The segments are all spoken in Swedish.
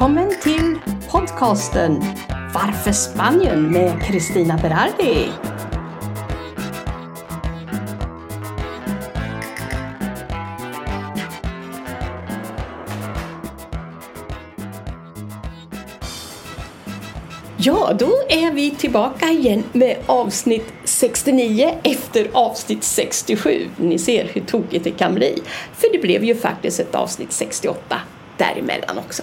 Välkommen till podcasten Varför Spanien med Kristina Berardi. Ja, då är vi tillbaka igen med avsnitt 69 efter avsnitt 67. Ni ser hur tokigt det kan bli. För det blev ju faktiskt ett avsnitt 68 däremellan också.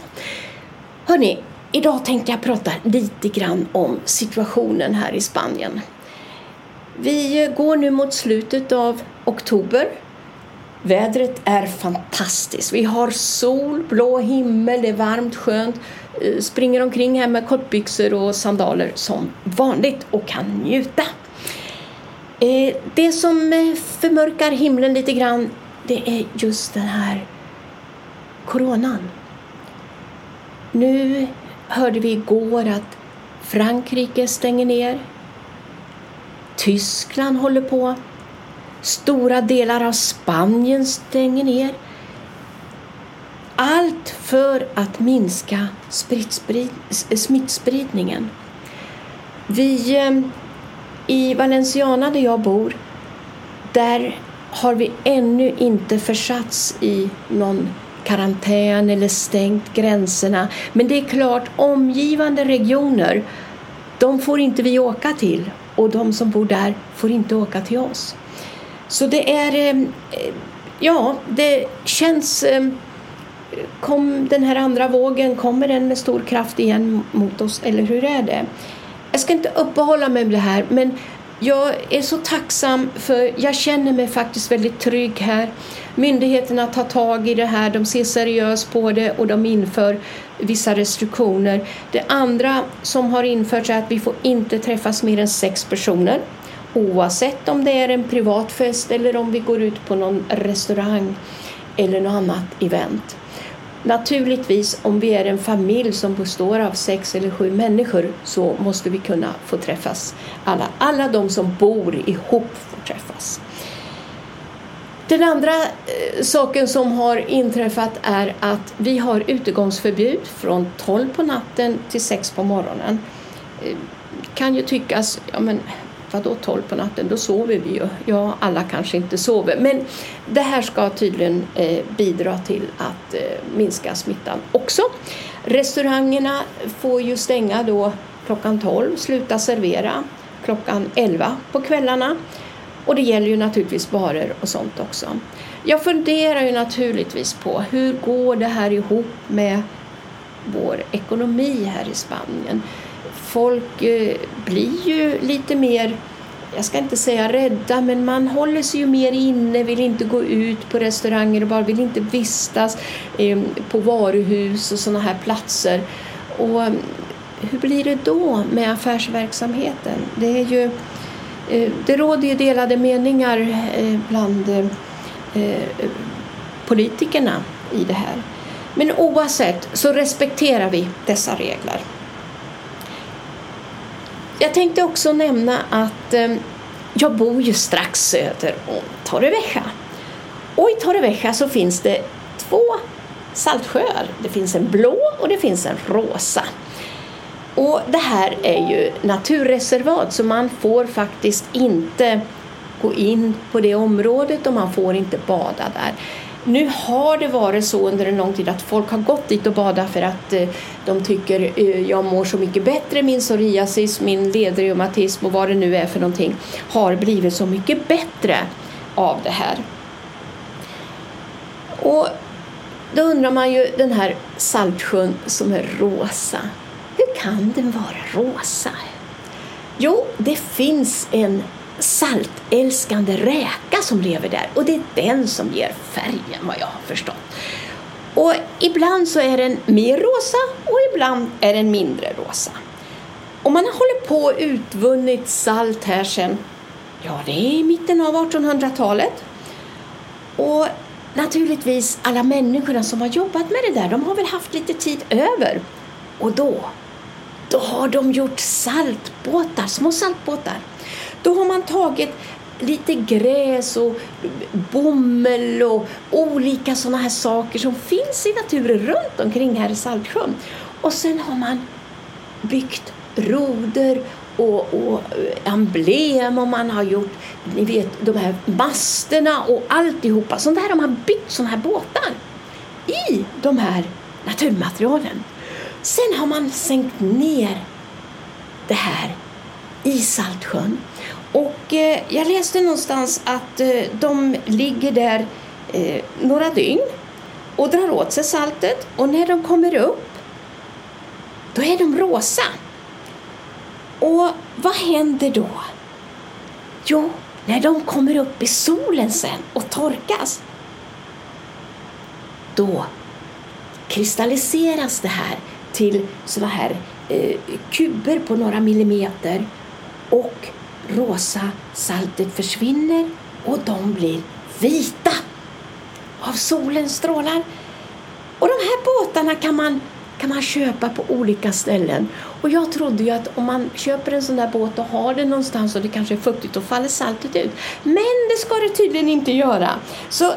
Hörni, idag tänkte jag prata lite grann om situationen här i Spanien. Vi går nu mot slutet av oktober. Vädret är fantastiskt. Vi har sol, blå himmel, det är varmt, skönt. Eh, springer omkring här med kortbyxor och sandaler som vanligt och kan njuta. Eh, det som eh, förmörkar himlen lite grann det är just den här coronan. Nu hörde vi igår att Frankrike stänger ner. Tyskland håller på. Stora delar av Spanien stänger ner. Allt för att minska smittspridningen. Vi eh, i Valenciana där jag bor, där har vi ännu inte försatts i någon karantän eller stängt gränserna. Men det är klart, omgivande regioner, de får inte vi åka till och de som bor där får inte åka till oss. Så det är, eh, eh, ja, det känns eh, kom den här andra vågen, kommer den med stor kraft igen mot oss eller hur är det? Jag ska inte uppehålla mig med det här men jag är så tacksam för jag känner mig faktiskt väldigt trygg här. Myndigheterna tar tag i det här, de ser seriöst på det och de inför vissa restriktioner. Det andra som har införts är att vi får inte träffas mer än sex personer oavsett om det är en privat fest eller om vi går ut på någon restaurang eller något annat event. Naturligtvis, om vi är en familj som består av sex eller sju människor så måste vi kunna få träffas. Alla, alla de som bor ihop får träffas. Den andra eh, saken som har inträffat är att vi har utegångsförbud från 12 på natten till 6 på morgonen. Eh, kan ju tyckas, ja men vadå 12 på natten, då sover vi ju. Ja, alla kanske inte sover. Men det här ska tydligen eh, bidra till att eh, minska smittan också. Restaurangerna får ju stänga då klockan 12, sluta servera klockan 11 på kvällarna. Och det gäller ju naturligtvis barer och sånt också. Jag funderar ju naturligtvis på hur går det här ihop med vår ekonomi här i Spanien? folk eh, blir ju lite mer jag ska inte säga rädda, men man håller sig ju mer inne, vill inte gå ut på restauranger och bara vill inte vistas eh, på varuhus och sådana här platser. Och ehm, hur blir det då med affärsverksamheten? Det, är ju, eh, det råder ju delade meningar eh, bland eh, politikerna i det här. Men oavsett så respekterar vi dessa regler. Jag tänkte också nämna att eh, jag bor ju strax söder om Torrevieja. Och i Torrevieja så finns det två saltsjöar. Det finns en blå och det finns en rosa. Och det här är ju naturreservat så man får faktiskt inte gå in på det området och man får inte bada där. Nu har det varit så under en lång tid att folk har gått dit och badat för att eh, de tycker eh, jag mår så mycket bättre, min psoriasis, min ledreumatism och vad det nu är för någonting har blivit så mycket bättre av det här. Och då undrar man ju den här saltsjön som är rosa. Hur kan den vara rosa? Jo, det finns en saltälskande räka som lever där och det är den som ger färgen vad jag har förstått. Och ibland så är den mer rosa och ibland är den mindre rosa. Och man har hållit på och utvunnit salt här sedan, ja det är i mitten av 1800-talet. Och naturligtvis alla människorna som har jobbat med det där, de har väl haft lite tid över. Och då, då har de gjort saltbåtar, små saltbåtar. Då har man tagit lite gräs och bomull och olika sådana här saker som finns i naturen runt omkring här i Saltsjön. Och sen har man byggt roder och, och emblem och man har gjort ni vet, de här masterna och alltihopa. Sånt där har man byggt sådana här båtar i de här naturmaterialen. Sen har man sänkt ner det här i Saltsjön. Och eh, jag läste någonstans att eh, de ligger där eh, några dygn och drar åt sig saltet och när de kommer upp då är de rosa. Och vad händer då? Jo, när de kommer upp i solen sen och torkas då kristalliseras det här till såna här eh, kuber på några millimeter och rosa saltet försvinner och de blir vita av solens strålar. Och de här båtarna kan man, kan man köpa på olika ställen. Och jag trodde ju att om man köper en sån där båt och har den någonstans och det kanske är fuktigt, då faller saltet ut. Men det ska det tydligen inte göra. Så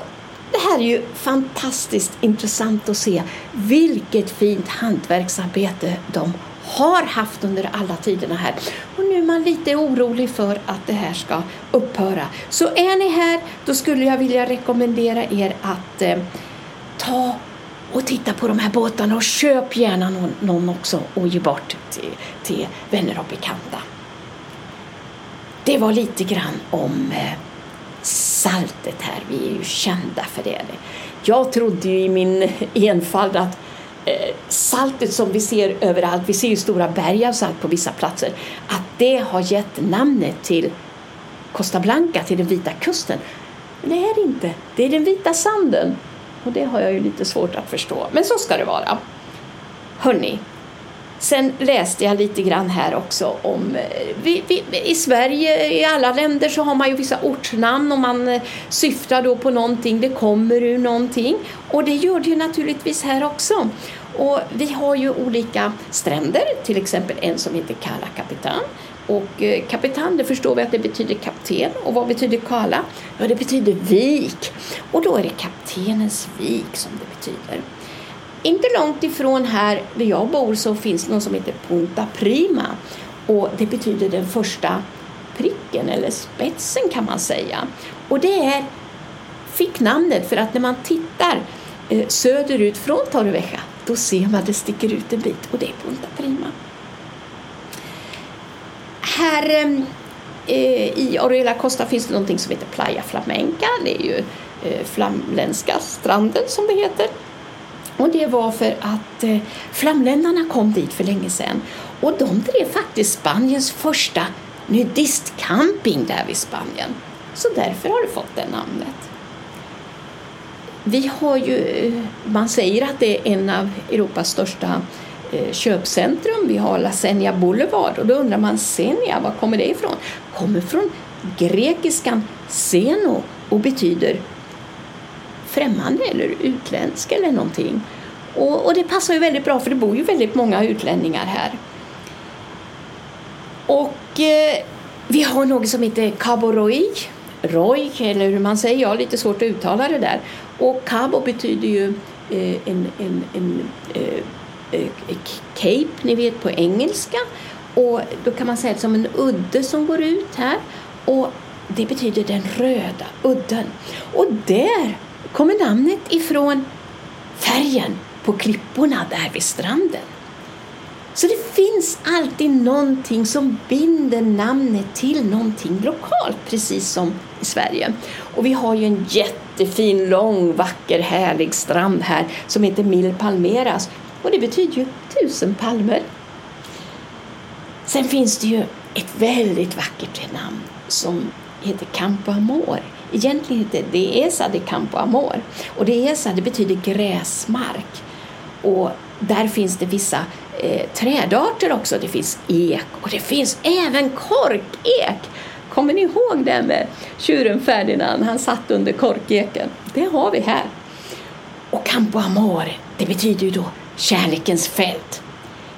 det här är ju fantastiskt intressant att se vilket fint hantverksarbete de har haft under alla tiderna här. Och nu är man lite orolig för att det här ska upphöra. Så är ni här, då skulle jag vilja rekommendera er att eh, ta och titta på de här båtarna och köp gärna någon, någon också och ge bort till, till vänner och bekanta. Det var lite grann om eh, saltet här. Vi är ju kända för det. Jag trodde ju i min enfald att eh, saltet som vi ser överallt, vi ser ju stora berg av salt på vissa platser, att det har gett namnet till Costa Blanca, till den vita kusten. Men det är det inte. Det är den vita sanden. Och det har jag ju lite svårt att förstå. Men så ska det vara. Hörni, Sen läste jag lite grann här också om... Eh, vi, vi, I Sverige, i alla länder, så har man ju vissa ortsnamn och man eh, syftar då på någonting, det kommer ur någonting. Och det gör det ju naturligtvis här också. Och vi har ju olika stränder, till exempel en som heter Kala Kapitan. Och eh, kapitan, det förstår vi att det betyder kapten. Och vad betyder Kala? Ja, det betyder vik. Och då är det kaptenens vik som det betyder. Inte långt ifrån här där jag bor så finns något som heter Punta Prima och det betyder den första pricken eller spetsen kan man säga. Och det är, fick namnet för att när man tittar eh, söderut från Torrevieja då ser man att det sticker ut en bit och det är Punta Prima. Här eh, eh, i Oriela Costa finns det någonting som heter Playa Flamenca. Det är ju eh, flamländska stranden som det heter. Och det var för att eh, flamländarna kom dit för länge sedan och de drev faktiskt Spaniens första nudistcamping där vid Spanien. Så därför har det fått det namnet. Vi har ju, eh, man säger att det är en av Europas största eh, köpcentrum. Vi har La Senia Boulevard och då undrar man Senia, var kommer det ifrån? kommer från grekiskan seno och betyder främmande eller utländsk eller någonting. Och, och, det passar ju väldigt bra för det bor ju väldigt många utlänningar här. Och eh, vi har något som heter Cabo Roy, Roy eller hur man säger, jag har lite svårt att uttala det där. Och Cabo betyder ju eh, en, en, en eh, eh cape, ni vet på engelska. Och då kan man säga det som en udde som går ut här. Och det betyder den röda udden. Och där kommer namnet ifrån färgen på klipporna där vid stranden. Så det finns alltid någonting som binder namnet till någonting lokalt, precis som i Sverige. Och vi har ju en jättefin, lång, vacker, härlig strand här som heter Mil Palmeras och det betyder ju tusen palmer. Sen finns det ju ett väldigt vackert namn som heter Campo Amor Egentligen heter det Esa de Campo Amor. Och Dehesa det betyder gräsmark. Och där finns det vissa eh, trädarter också. Det finns ek och det finns även korkek. Kommer ni ihåg det med tjuren Ferdinand? Han satt under korkeken. Det har vi här. Och Campo Amor, det betyder ju då kärlekens fält.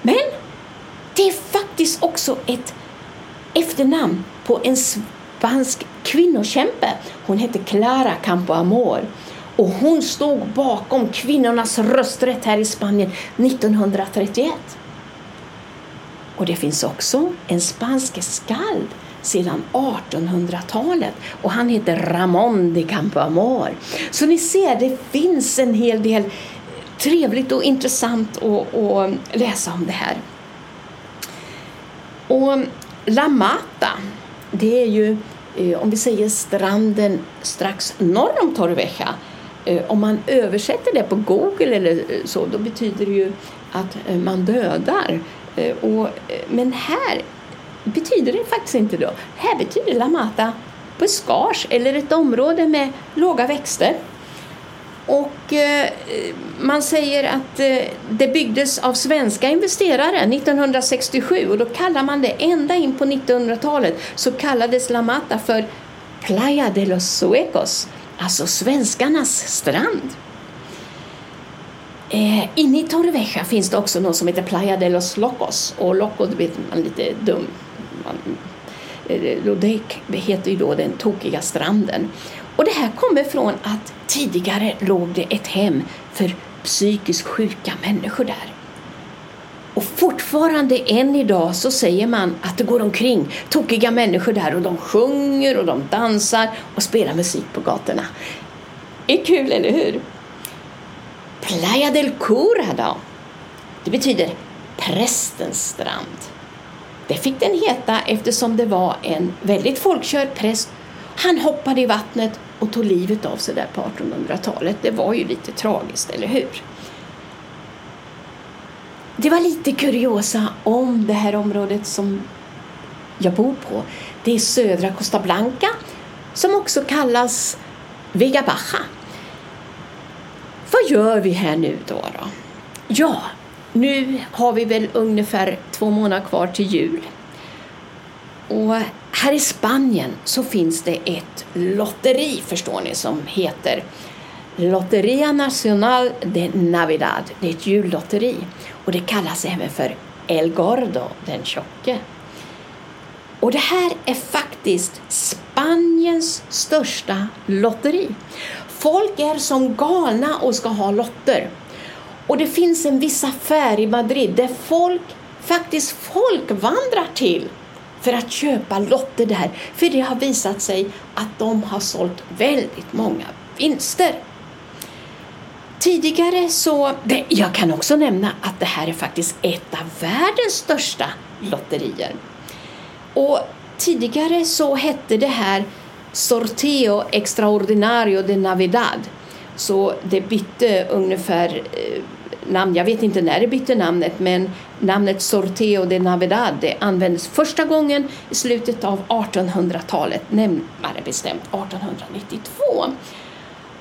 Men det är faktiskt också ett efternamn på en spansk kvinnokämpe. Hon hette Clara Campoamor. Och hon stod bakom kvinnornas rösträtt här i Spanien 1931. Och det finns också en spansk skald sedan 1800-talet och han heter Ramón de Campoamor. Så ni ser, det finns en hel del trevligt och intressant att, läsa om det här. Och La Mata, det är ju eh, om vi säger stranden strax norr om Torrevieja. Eh, om man översätter det på Google eller eh, så, då betyder det ju att man dödar. Och, men här betyder det faktiskt inte då. Här betyder La Mata buskage eller ett område med låga växter. Och eh, man säger att eh, det byggdes av svenska investerare 1967 och då kallar man det ända in på 1900-talet så kallades La Mata för Playa de los Suecos, alltså svenskarnas strand. Eh, inne i Torrevieja finns det också något som heter Playa de los Locos och Loco, det vet man lite dum. Man, eh, det heter ju då den tokiga stranden. Och det här kommer från att tidigare låg det ett hem för psykiskt sjuka människor där. Och fortfarande än idag så säger man att det går omkring tokiga människor där och de sjunger och de dansar och spelar musik på gatorna. Det är kul, eller hur? Playa del Cura då? Det betyder prästens strand. Det fick den heta eftersom det var en väldigt folkkörd präst han hoppade i vattnet och tog livet av sig där på 1800-talet. Det var ju lite tragiskt, eller hur? Det var lite kuriosa om det här området som jag bor på. Det är södra Costa Blanca som också kallas Vega Baja. Vad gör vi här nu då? då? Ja, nu har vi väl ungefär två månader kvar till jul. Och här i Spanien så finns det ett lotteri, förstår ni, som heter Lotteria Nacional de Navidad. Det är ett jullotteri och det kallas även för El Gordo, den tjocke. Och det här är faktiskt Spaniens största lotteri. Folk är som galna och ska ha lotter. Och det finns en viss affär i Madrid där folk faktiskt folk vandrar till för att köpa lotter där. För det har visat sig att de har sålt väldigt många vinster. Tidigare så, det, jag kan också nämna att det här är faktiskt ett av världens största lotterier. Och tidigare så hette det här Sorteo Extraordinario de Navidad. Så det bytte ungefär eh, namn. Jag vet inte när det bytte namnet men namnet Sorteo de Navidad det användes första gången i slutet av 1800-talet, närmare bestämt 1892.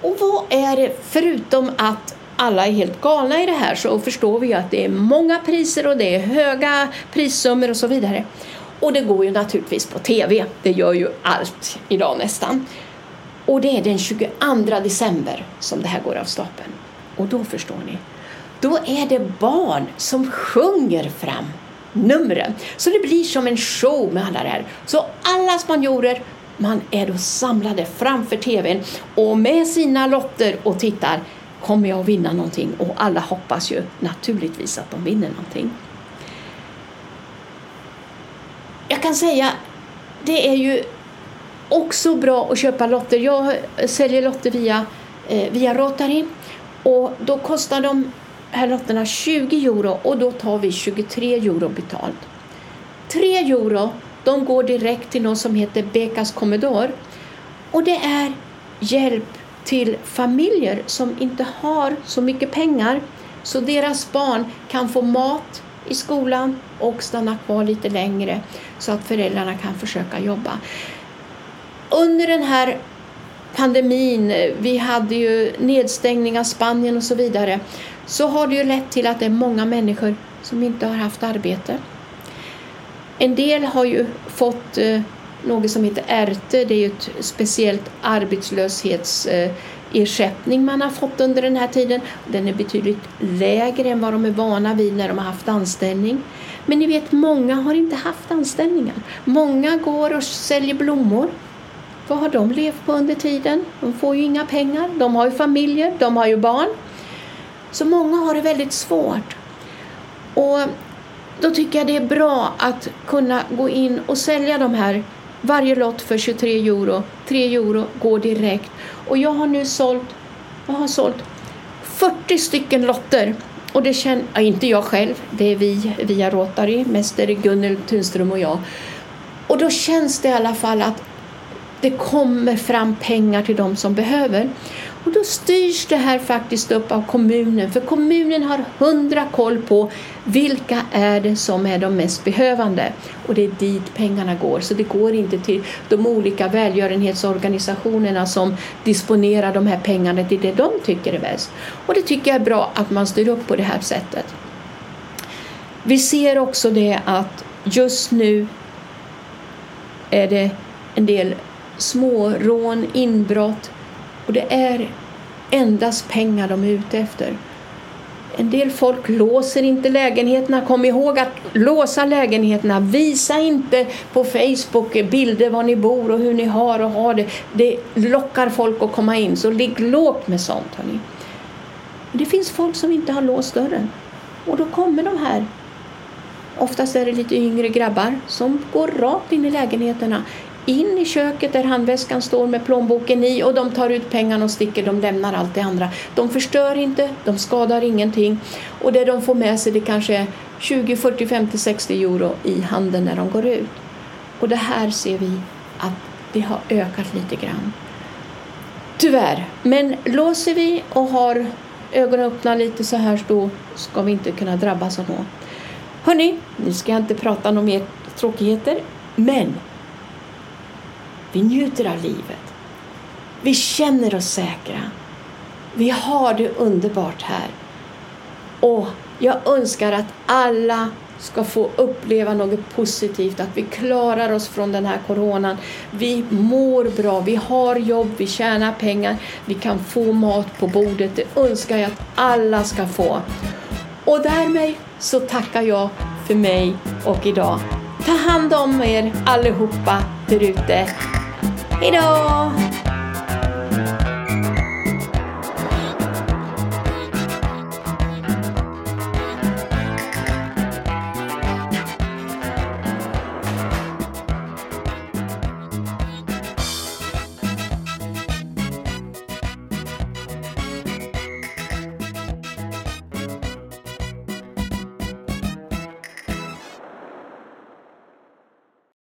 Och vad är det, förutom att alla är helt galna i det här så förstår vi ju att det är många priser och det är höga prissummor och så vidare. Och det går ju naturligtvis på TV, det gör ju allt idag nästan. Och det är den 22 december som det här går av stapeln. Och då förstår ni, då är det barn som sjunger fram numren. Så det blir som en show med alla det här. Så alla spanjorer, man är då samlade framför TVn och med sina lotter och tittar kommer jag att vinna någonting? Och alla hoppas ju naturligtvis att de vinner någonting. Jag kan säga, det är ju också bra att köpa lotter. Jag säljer lotter via, eh, via Rotary och då kostar de här lotterna 20 euro och då tar vi 23 euro betalt. 3 euro de går direkt till något som heter Bekas Commodore och det är hjälp till familjer som inte har så mycket pengar så deras barn kan få mat i skolan och stanna kvar lite längre så att föräldrarna kan försöka jobba. Under den här pandemin, vi hade ju nedstängning av Spanien och så vidare, så har det ju lett till att det är många människor som inte har haft arbete. En del har ju fått eh, något som heter ERTE, det är ju ett speciellt arbetslöshetsersättning man har fått under den här tiden. Den är betydligt lägre än vad de är vana vid när de har haft anställning. Men ni vet, många har inte haft anställningar. Många går och säljer blommor vad har de levt på under tiden? De får ju inga pengar, de har ju familjer, de har ju barn. Så många har det väldigt svårt. Och då tycker jag det är bra att kunna gå in och sälja de här varje lott för 23 euro. 3 euro går direkt. Och jag har nu sålt, jag har sålt 40 stycken lotter. Och det känner, ja, inte jag själv, det är vi via Rotary, mest är det Gunnel Tunström och jag. Och då känns det i alla fall att det kommer fram pengar till de som behöver. Och då styrs det här faktiskt upp av kommunen, för kommunen har hundra koll på vilka är det som är de mest behövande. Och det är dit pengarna går, så det går inte till de olika välgörenhetsorganisationerna som disponerar de här pengarna till det de tycker är bäst. Och det tycker jag är bra att man styr upp på det här sättet. Vi ser också det att just nu är det en del smårån, inbrott och det är endast pengar de är ute efter. En del folk låser inte lägenheterna. Kom ihåg att låsa lägenheterna. Visa inte på Facebook bilder var ni bor och hur ni har och har det. Det lockar folk att komma in, så ligg lågt med sånt. Hörni. Det finns folk som inte har låst dörren och då kommer de här Oftast är det lite yngre grabbar som går rakt in i lägenheterna in i köket där handväskan står med plånboken i och de tar ut pengarna och sticker, de lämnar allt det andra. De förstör inte, de skadar ingenting och det de får med sig det kanske är 20, 40, 50, 60 euro i handen när de går ut. Och det här ser vi att det har ökat lite grann. Tyvärr, men låser vi och har ögonen öppna lite så här då ska vi inte kunna drabbas av något. Hörni, nu ska jag inte prata om mer tråkigheter, men vi njuter av livet. Vi känner oss säkra. Vi har det underbart här. Och jag önskar att alla ska få uppleva något positivt, att vi klarar oss från den här coronan. Vi mår bra, vi har jobb, vi tjänar pengar, vi kan få mat på bordet. Det önskar jag att alla ska få. Och därmed så tackar jag för mig och idag. Ta hand om er allihopa där ute. Hej då!